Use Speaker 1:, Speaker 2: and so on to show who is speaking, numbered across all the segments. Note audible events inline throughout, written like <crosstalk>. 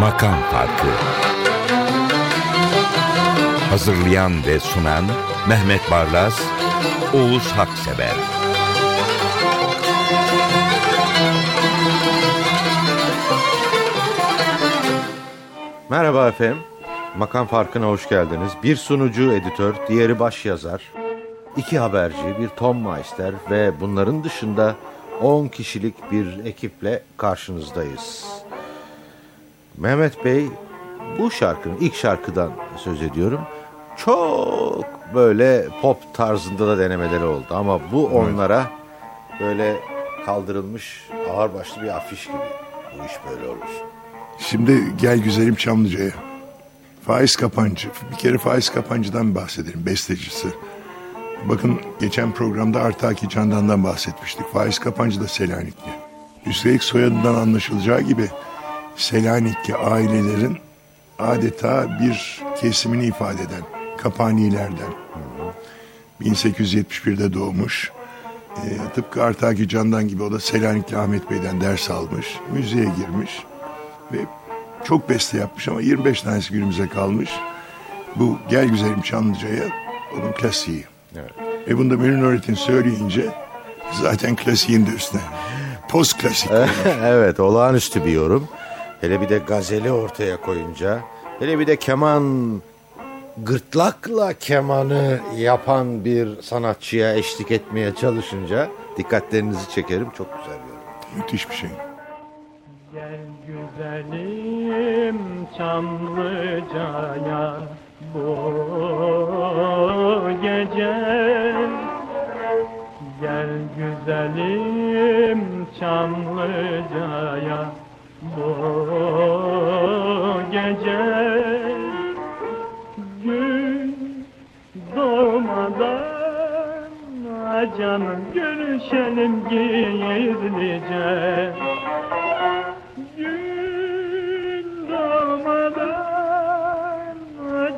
Speaker 1: Makam Farkı Hazırlayan ve sunan Mehmet Barlas, Oğuz Haksever
Speaker 2: Merhaba efendim. Makam Farkı'na hoş geldiniz. Bir sunucu editör, diğeri baş yazar. iki haberci, bir Tom Meister ve bunların dışında 10 kişilik bir ekiple karşınızdayız. Mehmet Bey bu şarkının ilk şarkıdan söz ediyorum. Çok böyle pop tarzında da denemeleri oldu ama bu onlara böyle kaldırılmış ağırbaşlı bir afiş gibi. Bu iş böyle olur.
Speaker 3: Şimdi gel güzelim Çamlıca'ya. Faiz Kapancı. Bir kere Faiz Kapancı'dan bahsedelim. Bestecisi. Bakın geçen programda Artaki Candan'dan bahsetmiştik. Faiz Kapancı da Selanikli. Üstelik soyadından anlaşılacağı gibi Selanikli ailelerin adeta bir kesimini ifade eden Kapanilerden. 1871'de doğmuş. E, tıpkı Artaki Candan gibi o da Selanikli Ahmet Bey'den ders almış. Müziğe girmiş ve çok beste yapmış ama 25 tanesi günümüze kalmış. Bu Gel Güzelim Çamlıca'ya onun klasiği.
Speaker 2: Evet.
Speaker 3: Ve bunda Münir Nurettin söyleyince zaten klasiğin de üstüne. Post klasik. <laughs>
Speaker 2: evet olağanüstü bir yorum. Hele bir de gazeli ortaya koyunca. Hele bir de keman gırtlakla kemanı yapan bir sanatçıya eşlik etmeye çalışınca dikkatlerinizi çekerim. Çok güzel bir yorum.
Speaker 3: Müthiş bir şey.
Speaker 4: Gel güzelim Çamlıca'ya bu gece Gel güzelim Çamlıca'ya bu gece. Gün doğmadan canım görüşelim gizlice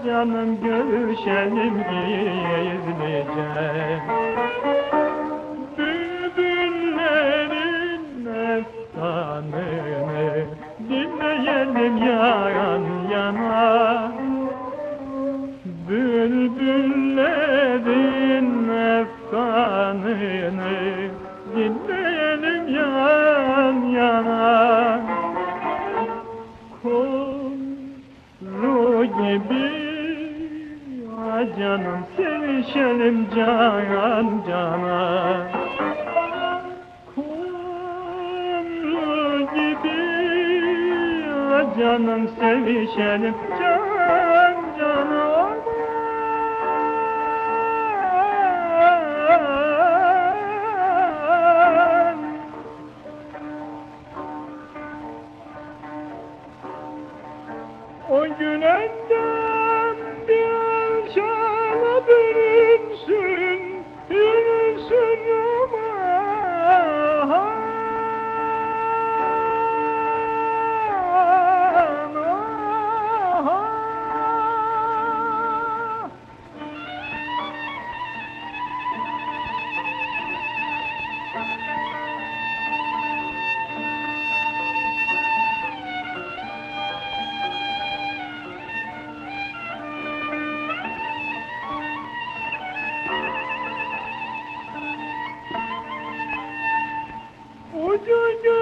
Speaker 4: canım görüşelim gizlice Bülbüllerin efsanını dinleyelim yan yana. Bülbüllerin efsanını dinleyelim yan yana. Kuru gibi canım sevişelim can cana Kumru gibi canım sevişelim can cana. O güneşten Ucu gönlüm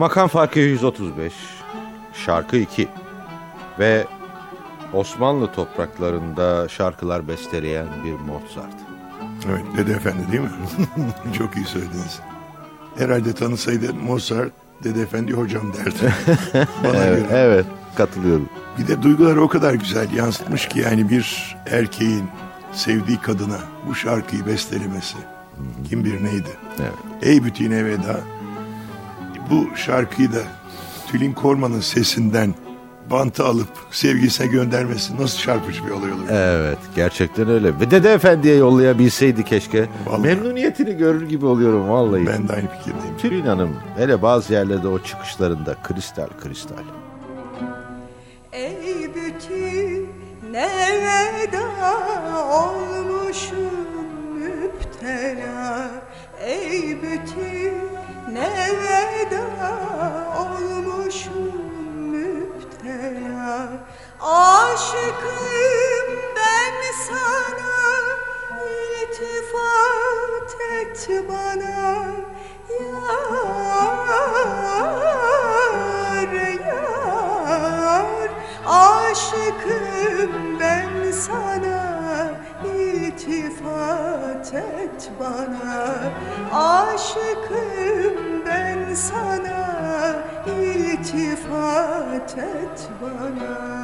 Speaker 2: Makam farkı 135, şarkı 2 ve Osmanlı topraklarında şarkılar besteleyen bir Mozart.
Speaker 3: Evet Dede Efendi değil mi? <laughs> Çok iyi söylediniz. Herhalde tanısaydı Mozart Dede Efendi hocam derdi. <laughs> Bana
Speaker 2: Evet,
Speaker 3: göre.
Speaker 2: evet katılıyorum.
Speaker 3: Bir de duyguları o kadar güzel yansıtmış ki yani bir erkeğin sevdiği kadına bu şarkıyı bestelemesi. Kim bilir neydi?
Speaker 2: Evet.
Speaker 3: Ey bütüne veda. Bu şarkıyı da Tülin Korman'ın sesinden bantı alıp sevgilisine göndermesi nasıl çarpıcı bir olay olur.
Speaker 2: Evet gerçekten öyle. Ve Dede Efendi'ye yollayabilseydi keşke.
Speaker 3: Vallahi.
Speaker 2: Memnuniyetini görür gibi oluyorum vallahi.
Speaker 3: Ben de aynı fikirdeyim.
Speaker 2: Tülin Hanım hele bazı yerlerde o çıkışlarında kristal kristal.
Speaker 5: Ey bütün neveda olmuşum müptela Ey bütün neveda olmuşum müptela. Aşıkım ben sana iltifat et bana. Yar, yar Aşıkım ben sana iltifat et bana Aşıkım ben sana. İltifat et bana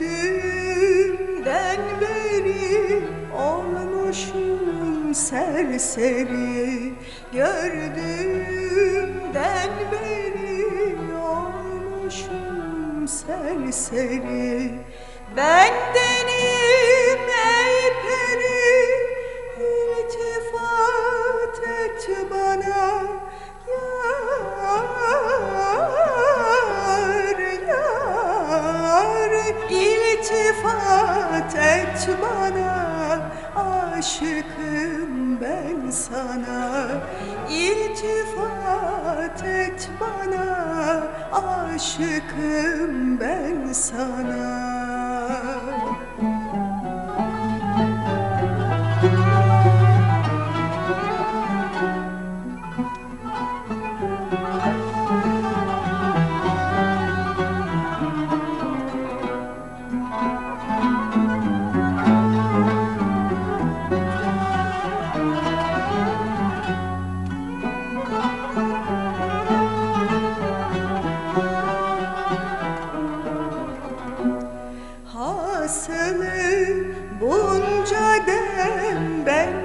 Speaker 5: Gördüğümden beri olmuşum serseri. Gördüğümden beri olmuşum serseri. Bendenim iltifat et bana Aşıkım ben sana. İltifat et bana Aşıkım ben sana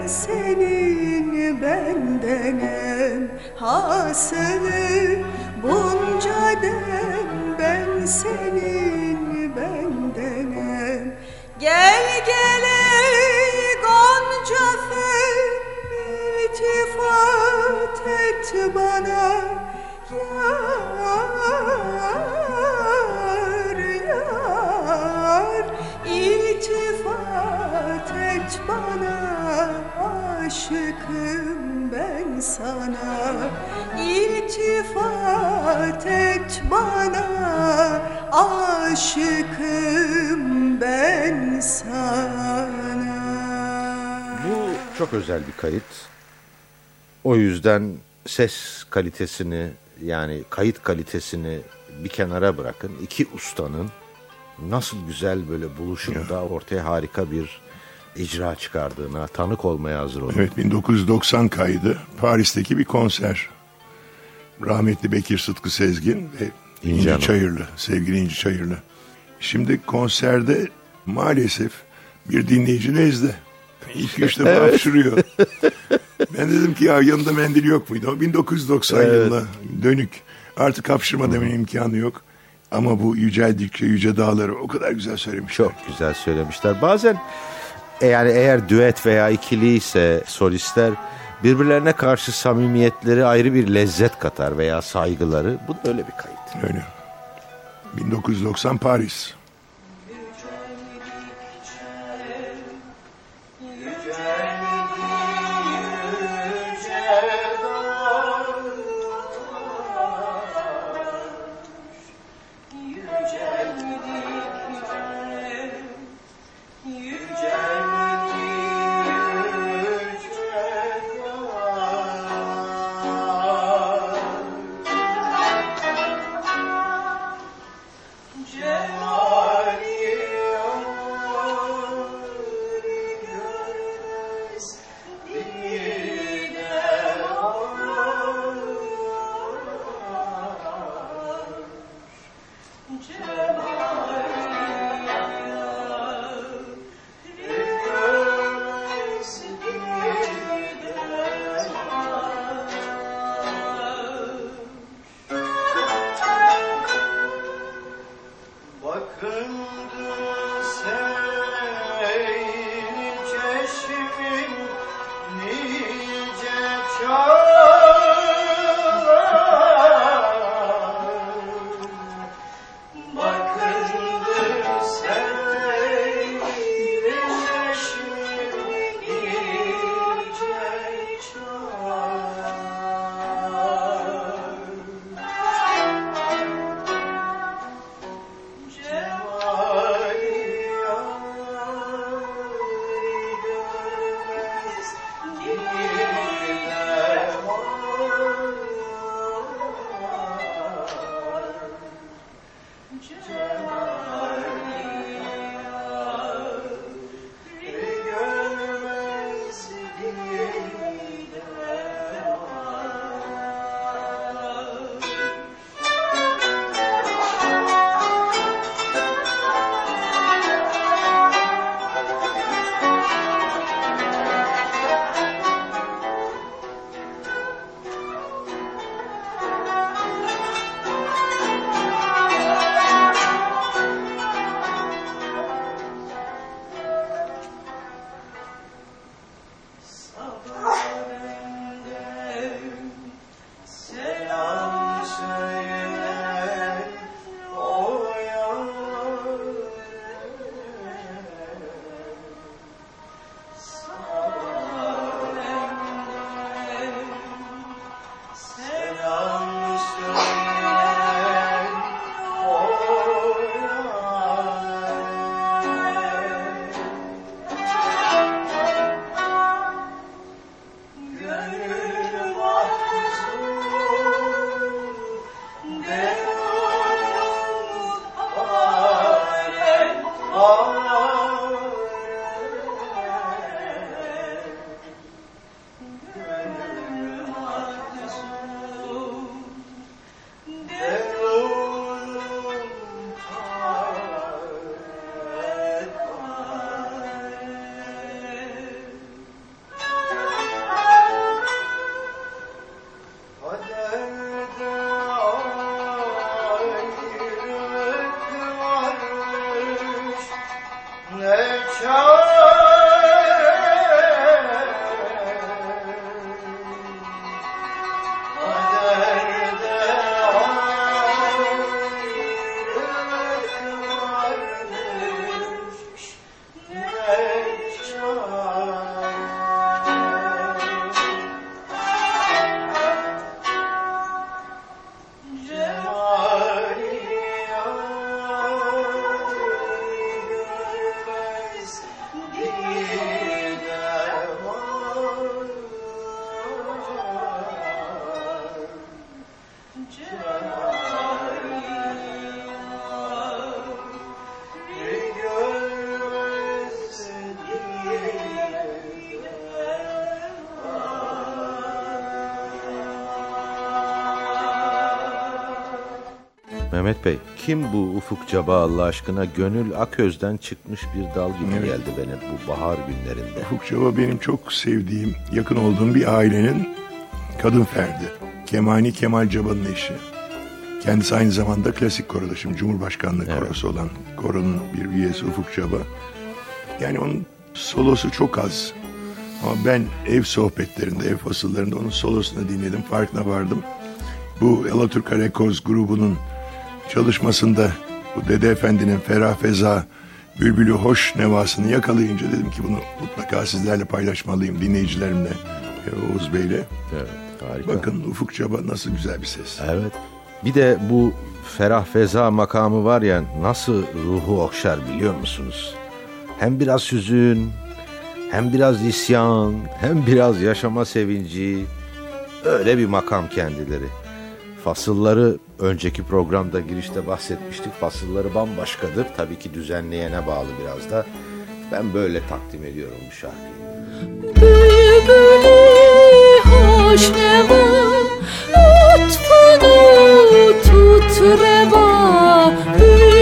Speaker 5: senin bendenem Hasılı bunca dem ben senin bendenem Gel gel ey gonca fel iltifat et bana Yar, yar iltifat et bana Aşıkım ben sana İltifat et bana Aşıkım ben sana
Speaker 2: Bu çok özel bir kayıt. O yüzden ses kalitesini yani kayıt kalitesini bir kenara bırakın. İki ustanın nasıl güzel böyle buluşup da ortaya harika bir icra çıkardığına tanık olmaya hazır olun.
Speaker 3: Evet 1990 kaydı Paris'teki bir konser. Rahmetli Bekir Sıtkı Sezgin ve
Speaker 2: İnci
Speaker 3: İnci
Speaker 2: Hanım.
Speaker 3: Çayırlı, sevgili İnci Çayırlı. Şimdi konserde maalesef bir dinleyici nezle. İlk üç defa hapşırıyor. ben dedim ki ya yanında mendil yok muydu? O 1990 yılına dönük. Artık hapşırma demenin imkanı yok. Ama bu yüceldikçe yüce dağları o kadar güzel söylemişler.
Speaker 2: Çok güzel söylemişler. Bazen e, yani eğer düet veya ikili ise solistler birbirlerine karşı samimiyetleri ayrı bir lezzet katar veya saygıları. Bu da öyle bir kayıt.
Speaker 3: Öyle. 1990 Paris.
Speaker 2: Mehmet Bey, kim bu Ufuk Caba Allah aşkına gönül Aköz'den çıkmış bir dal gibi
Speaker 3: Evet.
Speaker 2: geldi bana bu bahar günlerinde.
Speaker 3: Ufuk Çaba benim çok sevdiğim, yakın olduğum bir ailenin kadın ferdi. Kemani Kemal Caba'nın eşi. Kendisi aynı zamanda klasik koroda şimdi Cumhurbaşkanlığı korosu olan koronun bir üyesi Ufuk Çaba. Yani onun solosu çok az. Ama ben ev sohbetlerinde, ev fasıllarında onun solosunu dinledim, farkına vardım. Bu Alaturka Records grubunun çalışmasında bu Dede Efendi'nin Ferah Feza Bülbülü Hoş nevasını yakalayınca dedim ki bunu mutlaka sizlerle paylaşmalıyım dinleyicilerimle e, Oğuz Bey'le.
Speaker 2: Evet, harika.
Speaker 3: Bakın Ufuk Çaba nasıl güzel bir ses.
Speaker 2: Evet. Bir de bu ferah feza makamı var ya nasıl ruhu okşar biliyor musunuz? Hem biraz hüzün, hem biraz isyan, hem biraz yaşama sevinci. Öyle bir makam kendileri. Fasılları önceki programda girişte bahsetmiştik. Fasılları bambaşkadır. Tabii ki düzenleyene bağlı biraz da. Ben böyle takdim ediyorum bu şarkıyı.
Speaker 6: Bülbülü hoş neva Lütfunu tut reva Bülbülü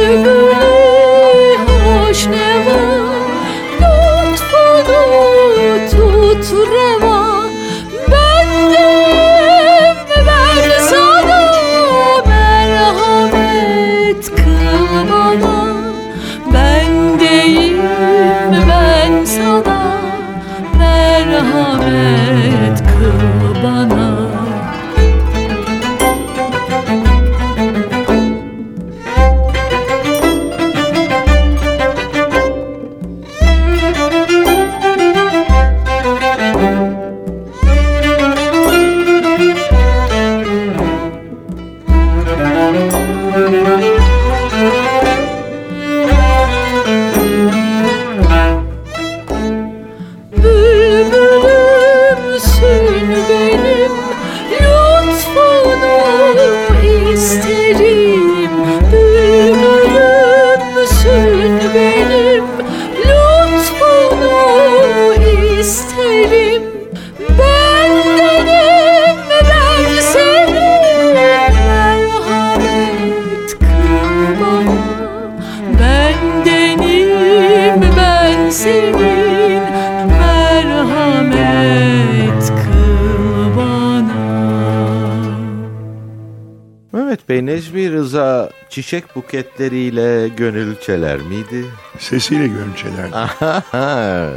Speaker 2: çiçek buketleriyle gönül çeler miydi?
Speaker 3: Sesiyle görüntüler. <laughs>
Speaker 2: Aha.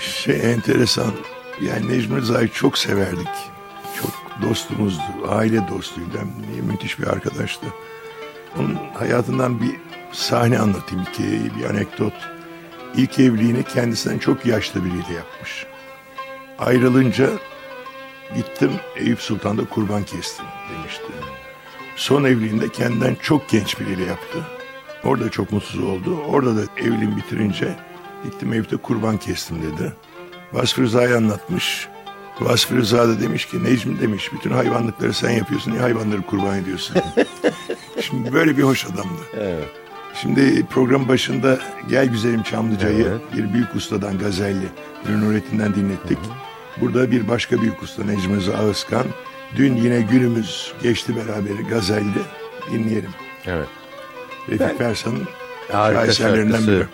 Speaker 3: Şey enteresan. Yani Necmi Rıza'yı çok severdik. Çok dostumuzdu. Aile dostuydu. Hem müthiş bir arkadaştı. Onun hayatından bir sahne anlatayım. Hikayeyi, bir anekdot. İlk evliliğini kendisinden çok yaşlı biriyle yapmış. Ayrılınca gittim Eyüp Sultan'da kurban kestim demişti. Son evliliğinde kendinden çok genç biriyle yaptı. Orada çok mutsuz oldu. Orada da evliliğini bitirince gittim Eyüp'te kurban kestim dedi. Vasfı Rıza'yı anlatmış. Vasfı Rıza da demiş ki Necmi demiş bütün hayvanlıkları sen yapıyorsun niye hayvanları kurban ediyorsun? <laughs> Şimdi böyle bir hoş adamdı.
Speaker 2: Evet.
Speaker 3: Şimdi program başında Gel Güzelim Çamlıca'yı
Speaker 2: Evet.
Speaker 3: bir büyük ustadan Gazelli, Nurettin'den dinlettik. Burada bir başka büyük usta Necmi Ağızkan. Dün yine günümüz geçti beraber Gazelli. Dinleyelim.
Speaker 2: Evet.
Speaker 3: Refik Fersan'ın
Speaker 2: Harika
Speaker 3: şaheserlerinden biri.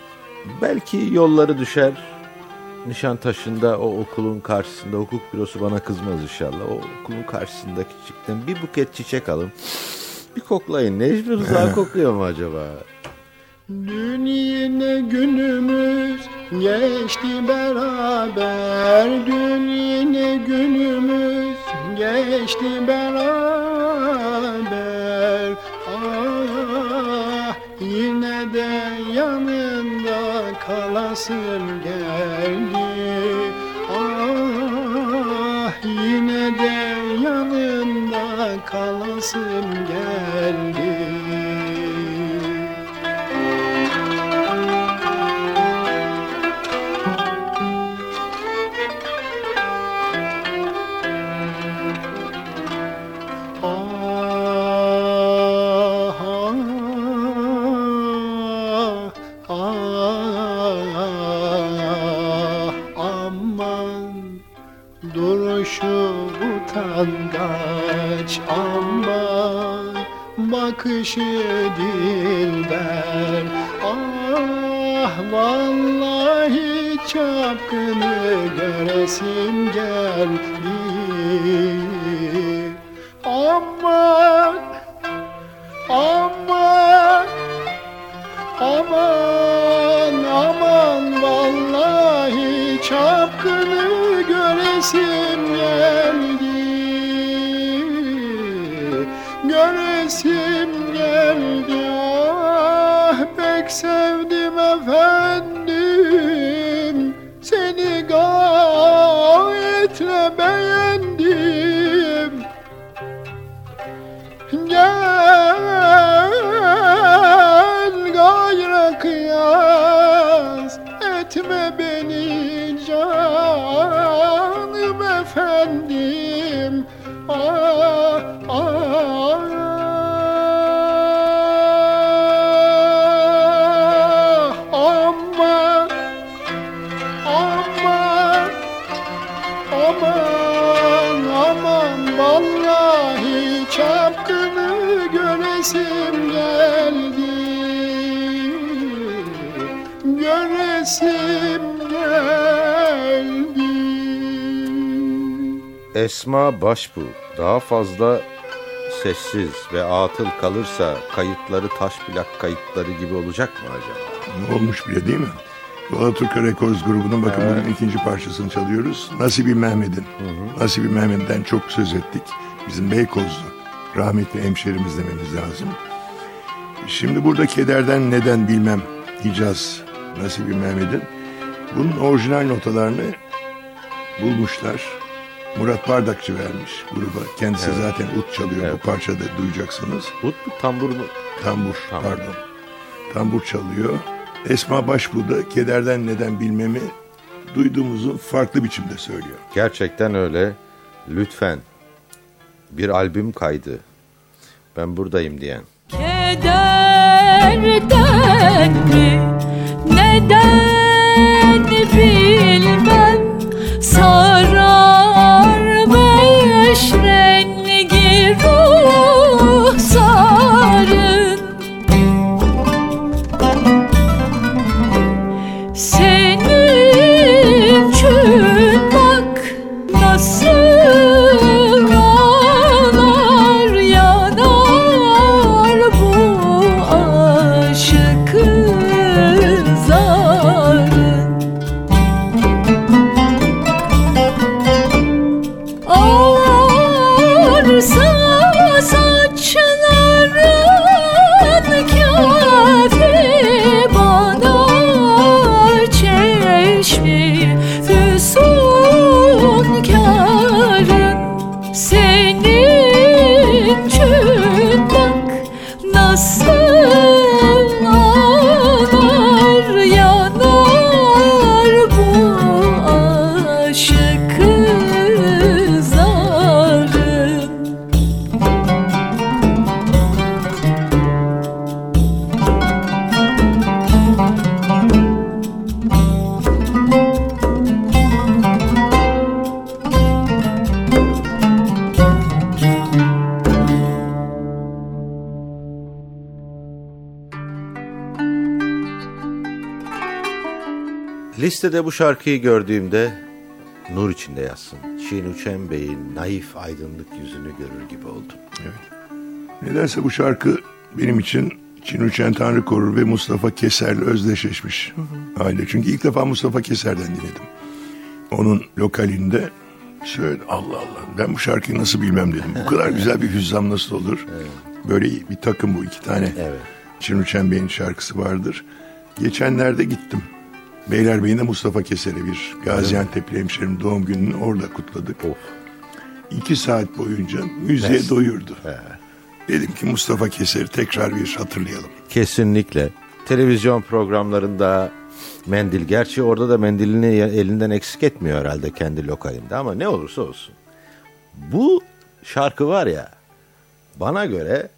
Speaker 2: Belki yolları düşer. Nişantaşı'nda o okulun karşısında hukuk bürosu bana kızmaz inşallah. O okulun karşısındaki çiçekten bir buket çiçek alın. Bir koklayın. Necmi Rıza <laughs> kokuyor mu acaba?
Speaker 7: Dün yine günümüz geçti beraber Dün yine günümüz geçti beraber. Ah yine de yanında kalasın geldi. Ah yine de yanında kalasın geldi dilber. Ah vallahi çapkını göresim geldi göresim geldi Göresim geldi
Speaker 2: Esma Başbu daha fazla sessiz ve atıl kalırsa kayıtları taş plak kayıtları gibi olacak mı acaba?
Speaker 3: Ne olmuş bile değil mi? Alaturka Records grubunun bakın bugün ikinci parçasını çalıyoruz. Nasibi Mehmet'in. Nasibi Mehmet'ten çok söz ettik. Bizim Beykozlu rahmetli hemşerimiz dememiz lazım. Şimdi burada kederden neden bilmem Hicaz Nasibi Mehmet'in. Bunun orijinal notalarını bulmuşlar. Murat Bardakçı vermiş gruba. Kendisi zaten ut çalıyor.
Speaker 2: Evet.
Speaker 3: Bu parçada duyacaksınız.
Speaker 2: Ut mu tambur mu?
Speaker 3: Tambur,
Speaker 2: Tambur.
Speaker 3: pardon. Tambur çalıyor. Esma Başbuğ da kederden neden bilmemi duyduğumuzu farklı biçimde söylüyor.
Speaker 2: Gerçekten öyle. Lütfen bir albüm kaydı. Ben buradayım diyen.
Speaker 6: Kederden mi neden bilmem sararmış rengi ruhsarın
Speaker 2: Listede bu şarkıyı gördüğümde nur içinde yazsın. Şin Uçen Bey'in naif aydınlık yüzünü görür gibi oldum.
Speaker 3: Nedense bu şarkı benim için Çinuçen Tanrı Korur ve Mustafa Keser'le özdeşleşmiş hali. Çünkü ilk defa Mustafa Keser'den dinledim. Onun lokalinde söyledi Allah Allah ben bu şarkıyı nasıl bilmem dedim. Bu kadar <laughs> güzel bir hüzzam nasıl olur? Böyle bir takım bu iki tane.
Speaker 2: Evet.
Speaker 3: Çinuçen Bey'in şarkısı vardır. Geçenlerde gittim. Beylerbeyi'nde Mustafa Keser'e bir Gaziantep'li hemşerim doğum gününü orada kutladık.
Speaker 2: Of.
Speaker 3: İki saat boyunca müziğe doyurdu. Dedim ki Mustafa Keser'i tekrar bir hatırlayalım.
Speaker 2: Kesinlikle. Televizyon programlarında mendil. Gerçi orada da mendilini elinden eksik etmiyor herhalde kendi lokalinde ama ne olursa olsun. Bu şarkı var ya bana göre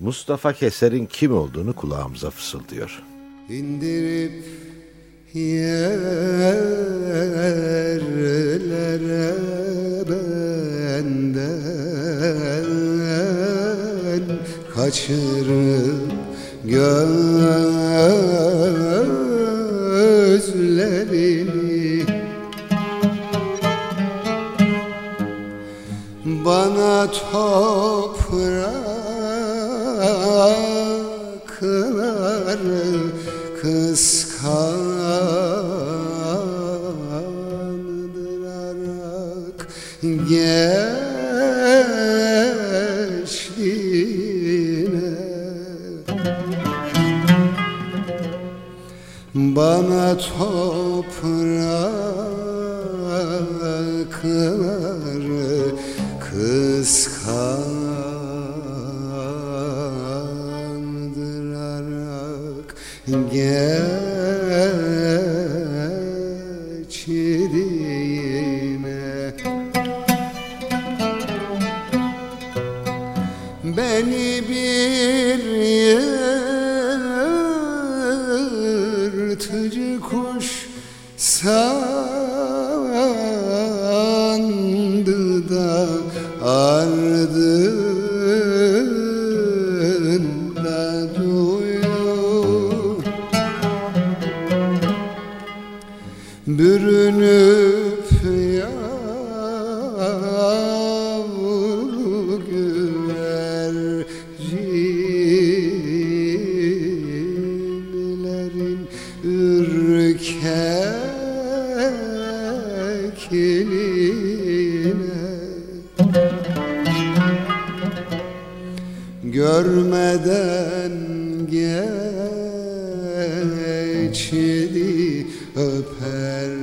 Speaker 2: Mustafa Keser'in kim olduğunu kulağımıza fısıldıyor.
Speaker 8: İndirip yerlere benden kaçırıp gözlerini Bana toprakları bana toprakları ürkekliğine Görmeden geçti öperken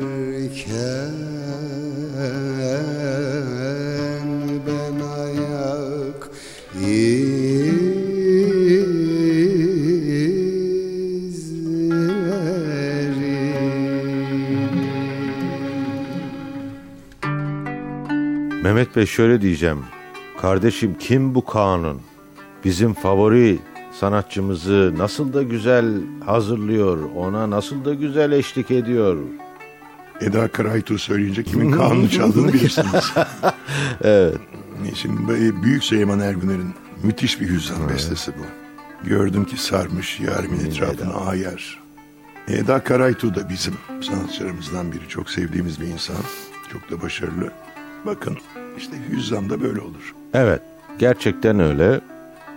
Speaker 2: Mehmet Bey şöyle diyeceğim. Kardeşim kim bu kanun? Bizim favori sanatçımızı nasıl da güzel hazırlıyor, ona nasıl da güzel eşlik ediyor.
Speaker 3: Eda Karaytur söyleyince kimin kanunu çaldığını bilirsiniz. <laughs>
Speaker 2: Evet.
Speaker 3: Şimdi bu Büyük Süleyman Ergüner'in müthiş bir hüzzam bestesi bu. Gördüm ki sarmış yarimin etrafını ayar. Eda Karaytu da bizim sanatçılarımızdan biri. Çok sevdiğimiz bir insan. Çok da başarılı. Bakın işte hüzzam da böyle olur.
Speaker 2: Evet, gerçekten öyle.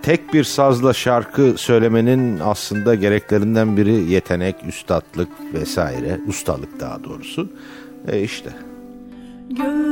Speaker 2: Tek bir sazla şarkı söylemenin aslında gereklerinden biri yetenek, üstatlık vesaire, ustalık daha doğrusu. E işte.
Speaker 6: Gördüm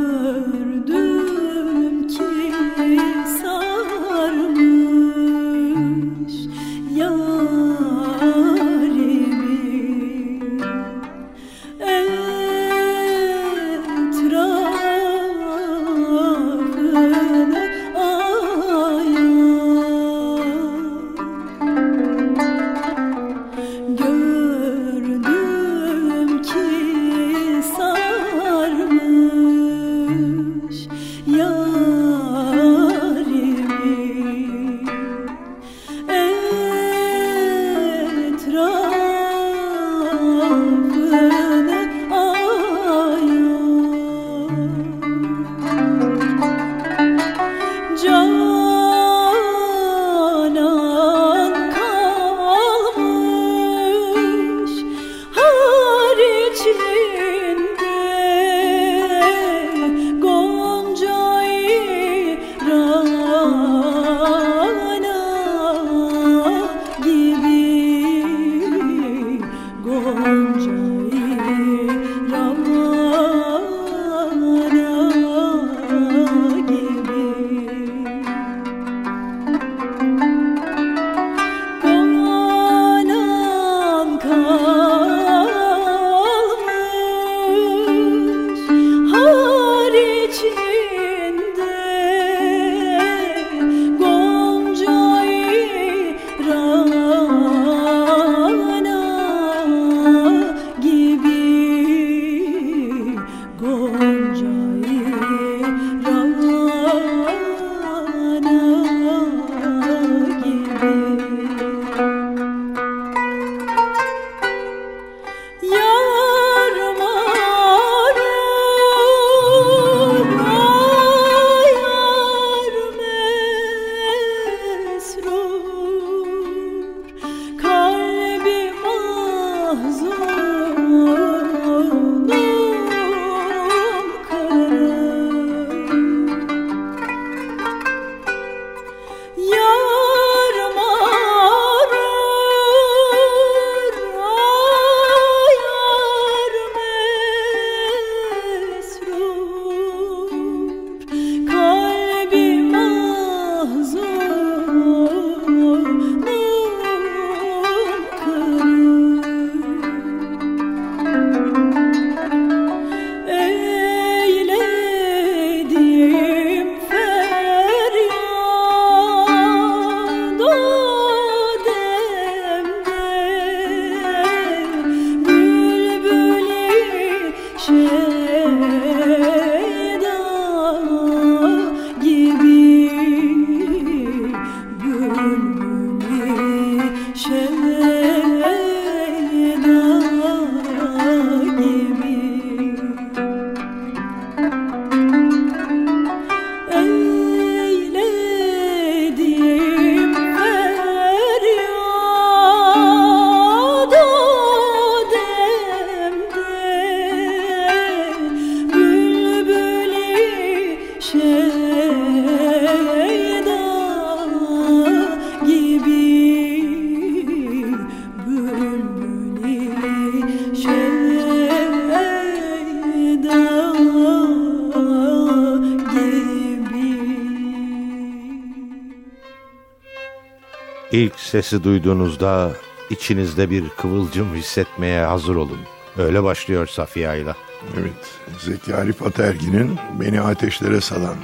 Speaker 2: sesi duyduğunuzda içinizde bir kıvılcım hissetmeye hazır olun. Öyle başlıyor Safiye Ayla.
Speaker 3: Evet, Zeki Arif Ataergin'in Beni Ateşlere Salan,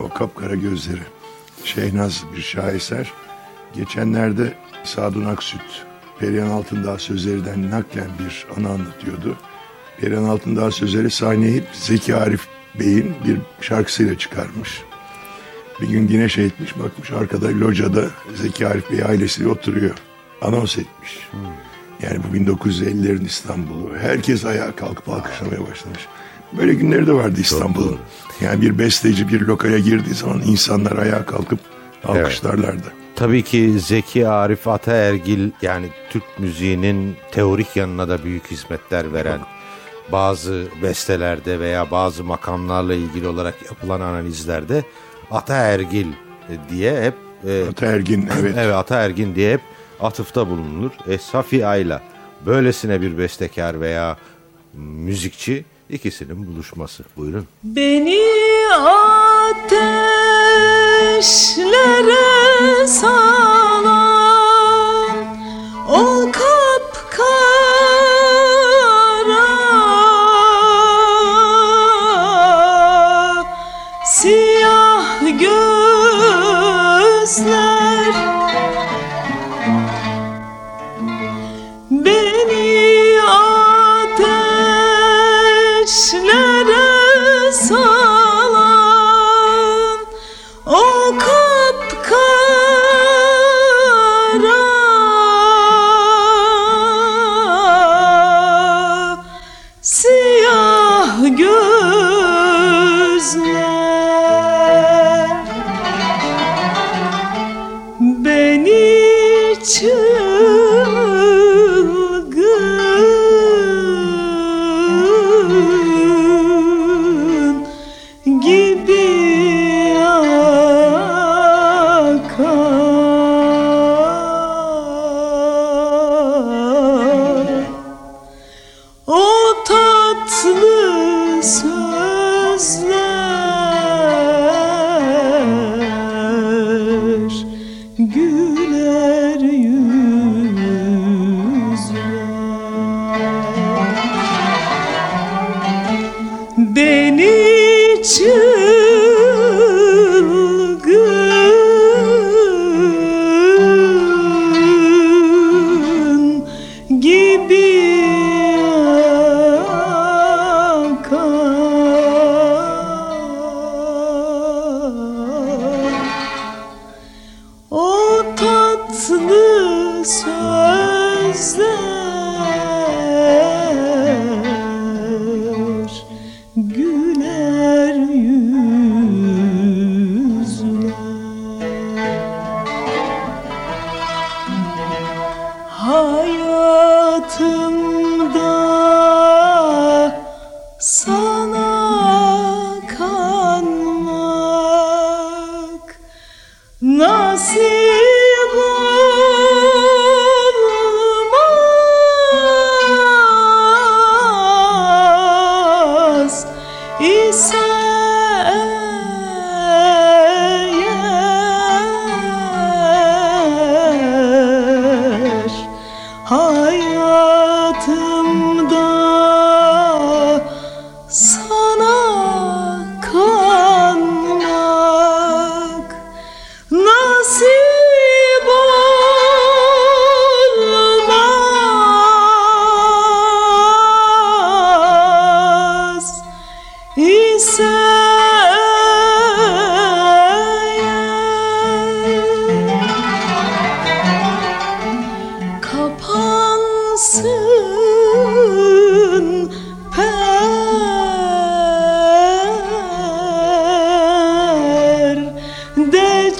Speaker 3: o kapkara gözleri. Şehnaz bir şaheser. Geçenlerde Sadun Aksüt, Perihan Altındağ sözlerinden naklen bir anı anlatıyordu. Perihan Altındağ sözleri sahneye Zeki Arif Bey'in bir şarkısıyla çıkarmış. Bir gün güneş eğitmiş bakmış arkada locada Zeki Arif Bey ailesiyle oturuyor. Anons etmiş. Yani bu 1950'lerin İstanbul'u. Herkes ayağa kalkıp alkışlamaya başlamış. Böyle günleri de vardı İstanbul'un. Yani bir besteci bir lokale girdiği zaman insanlar ayağa kalkıp alkışlarlardı.
Speaker 2: Tabii ki Zeki Arif Ataergil yani Türk müziğinin teorik yanına da büyük hizmetler veren bazı bestelerde veya bazı makamlarla ilgili olarak yapılan analizlerde Ataergil diye hep e,
Speaker 3: Ataergin <clears throat> evet.
Speaker 2: evet Ataergin diye hep atıfta bulunulur. E, Safi Ayla böylesine bir bestekar veya müzikçi ikisinin buluşması. Buyurun.
Speaker 6: Beni ateşlere salan gözler tatlı sözler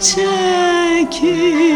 Speaker 2: çekir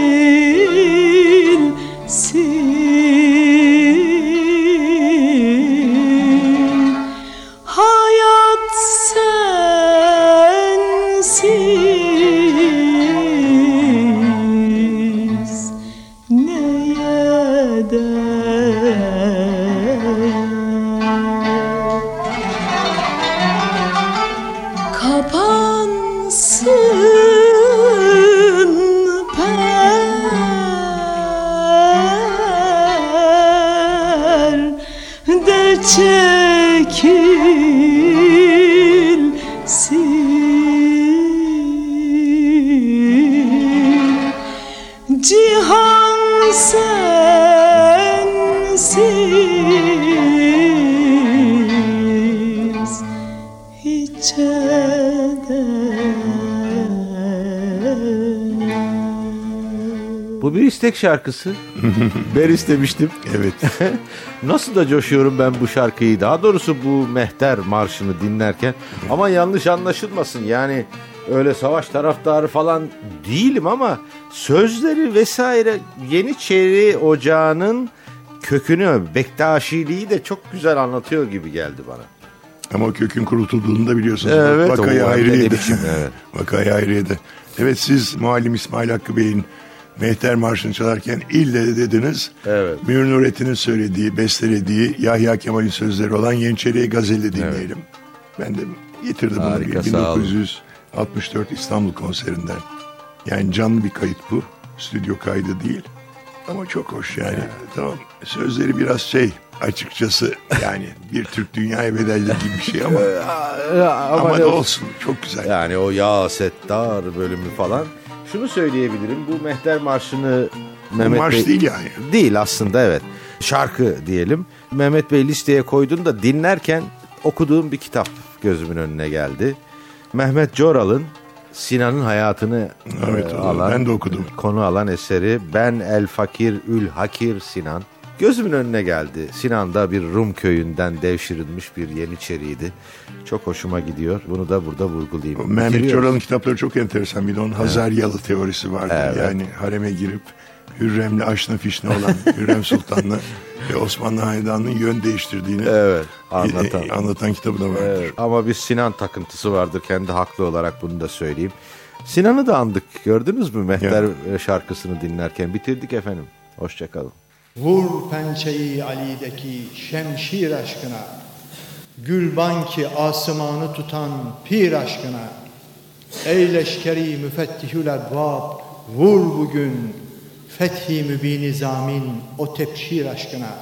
Speaker 2: İstek şarkısı. <laughs> ben istemiştim.
Speaker 3: Evet. <laughs>
Speaker 2: Nasıl da coşuyorum ben bu şarkıyı. Daha doğrusu bu Mehter Marşı'nı dinlerken. Ama yanlış anlaşılmasın. Yani öyle savaş taraftarı falan değilim ama sözleri vesaire Yeniçeri Ocağı'nın kökünü, Bektaşiliği de çok güzel anlatıyor gibi geldi bana.
Speaker 3: Ama o kökün kurutulduğunu da biliyorsunuz.
Speaker 2: Evet,
Speaker 3: Vakayı
Speaker 2: biçim, evet. <laughs>
Speaker 3: Vakayı Hayriye'de. Evet siz Muallim İsmail Hakkı Bey'in Mehter Marşı'nı çalarken ille de dediniz.
Speaker 2: Evet.
Speaker 3: Münir Nurettin'in söylediği, bestelediği Yahya Kemal'in sözleri olan Yeniçeri'ye Gazeli dinleyelim. Ben de getirdim bunu
Speaker 2: Harika, olun.
Speaker 3: 1964 İstanbul konserinden. Yani canlı bir kayıt bu. Stüdyo kaydı değil. Ama çok hoş yani. Tamam. Sözleri biraz şey açıkçası yani <laughs> bir Türk dünyaya bedelli gibi bir şey ama <laughs>
Speaker 2: Ama,
Speaker 3: ama
Speaker 2: olsun.
Speaker 3: olsun çok güzel.
Speaker 2: Yani o Ya Settar bölümü falan. Şunu söyleyebilirim. Bu Mehter Marşı'nı Mehmet
Speaker 3: marş
Speaker 2: Bey...
Speaker 3: değil yani.
Speaker 2: Değil aslında evet. Şarkı diyelim. Mehmet Bey listeye koydun da dinlerken okuduğum bir kitap gözümün önüne geldi. Mehmet Coral'ın Sinan'ın hayatını
Speaker 3: Evet,
Speaker 2: e, alan,
Speaker 3: ben de okudum.
Speaker 2: konu alan eseri Ben El Fakir Ül Hakir Sinan. Gözümün önüne geldi. Sinan da bir Rum köyünden devşirilmiş bir Yeniçeriydi. Çok hoşuma gidiyor. Bunu da burada vurgulayayım.
Speaker 3: Mehmet. Coral'ın kitapları çok enteresan. Bir de onun Hazaryalı teorisi vardı.
Speaker 2: Evet.
Speaker 3: Yani hareme girip Hürrem'le aşna fişne olan <laughs> Hürrem Sultan'la ve Osmanlı Hanedanı'nın yön değiştirdiğini
Speaker 2: Evet,
Speaker 3: anlatan,
Speaker 2: anlatan.
Speaker 3: anlatan kitabı da vardır.
Speaker 2: Evet, ama bir Sinan takıntısı vardır. Kendi haklı olarak bunu da söyleyeyim. Sinan'ı da andık. Gördünüz mü Mehter e, şarkısını dinlerken? Bitirdik efendim. Hoşçakalın.
Speaker 9: Vur pençeyi Ali'deki şemşir aşkına. Gülban ki asımanı tutan pir aşkına. Ey leşkeri müfettihül erbab Vur bugün fethi mübini zamin o tepşir aşkına.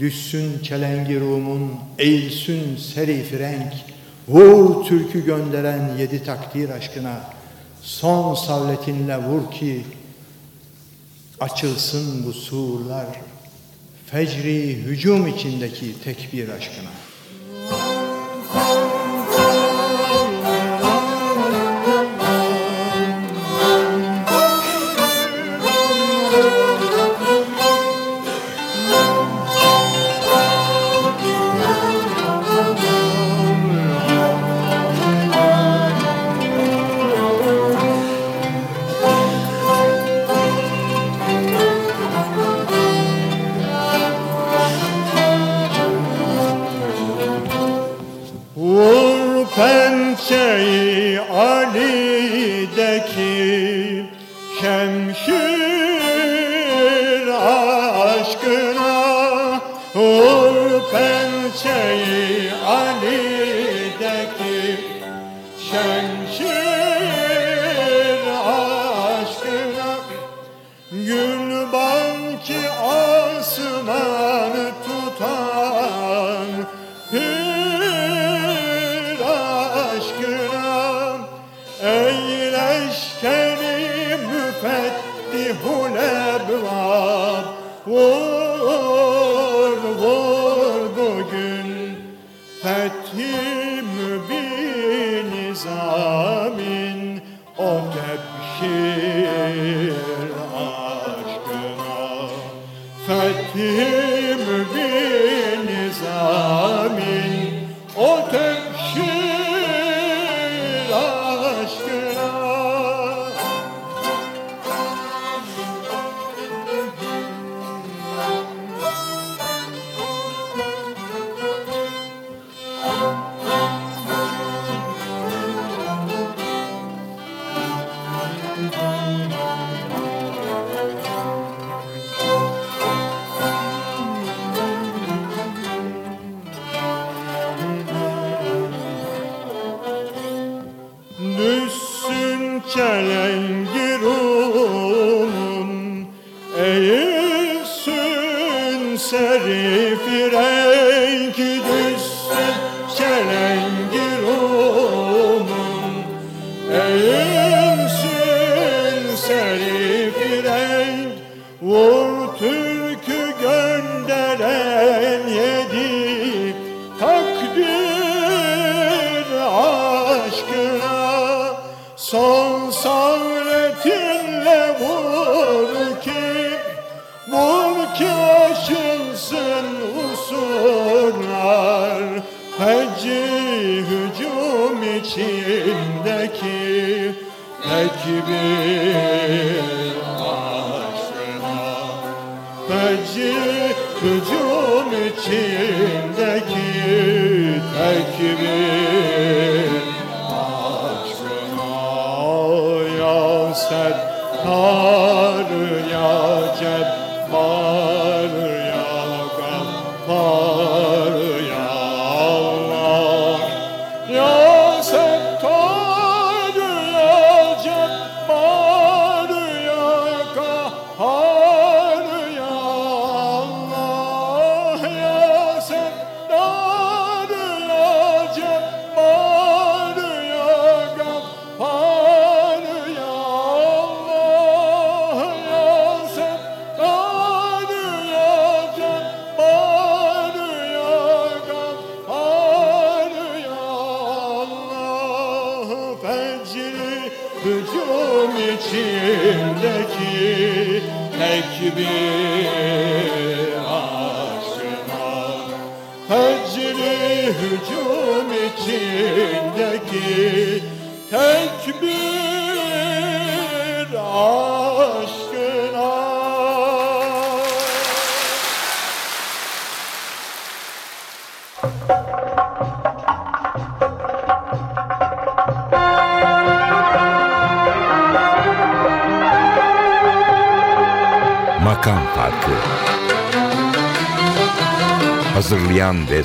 Speaker 9: Düşsün çelengi Rum'un eğilsün seri frenk Vur türkü gönderen yedi takdir aşkına. Son savletinle vur ki Açılsın bu surlar Fecri hücum içindeki tekbir aşkına
Speaker 10: Ali'deki şemşir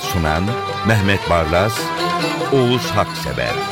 Speaker 1: sunan Mehmet Barlas, Oğuz Haksever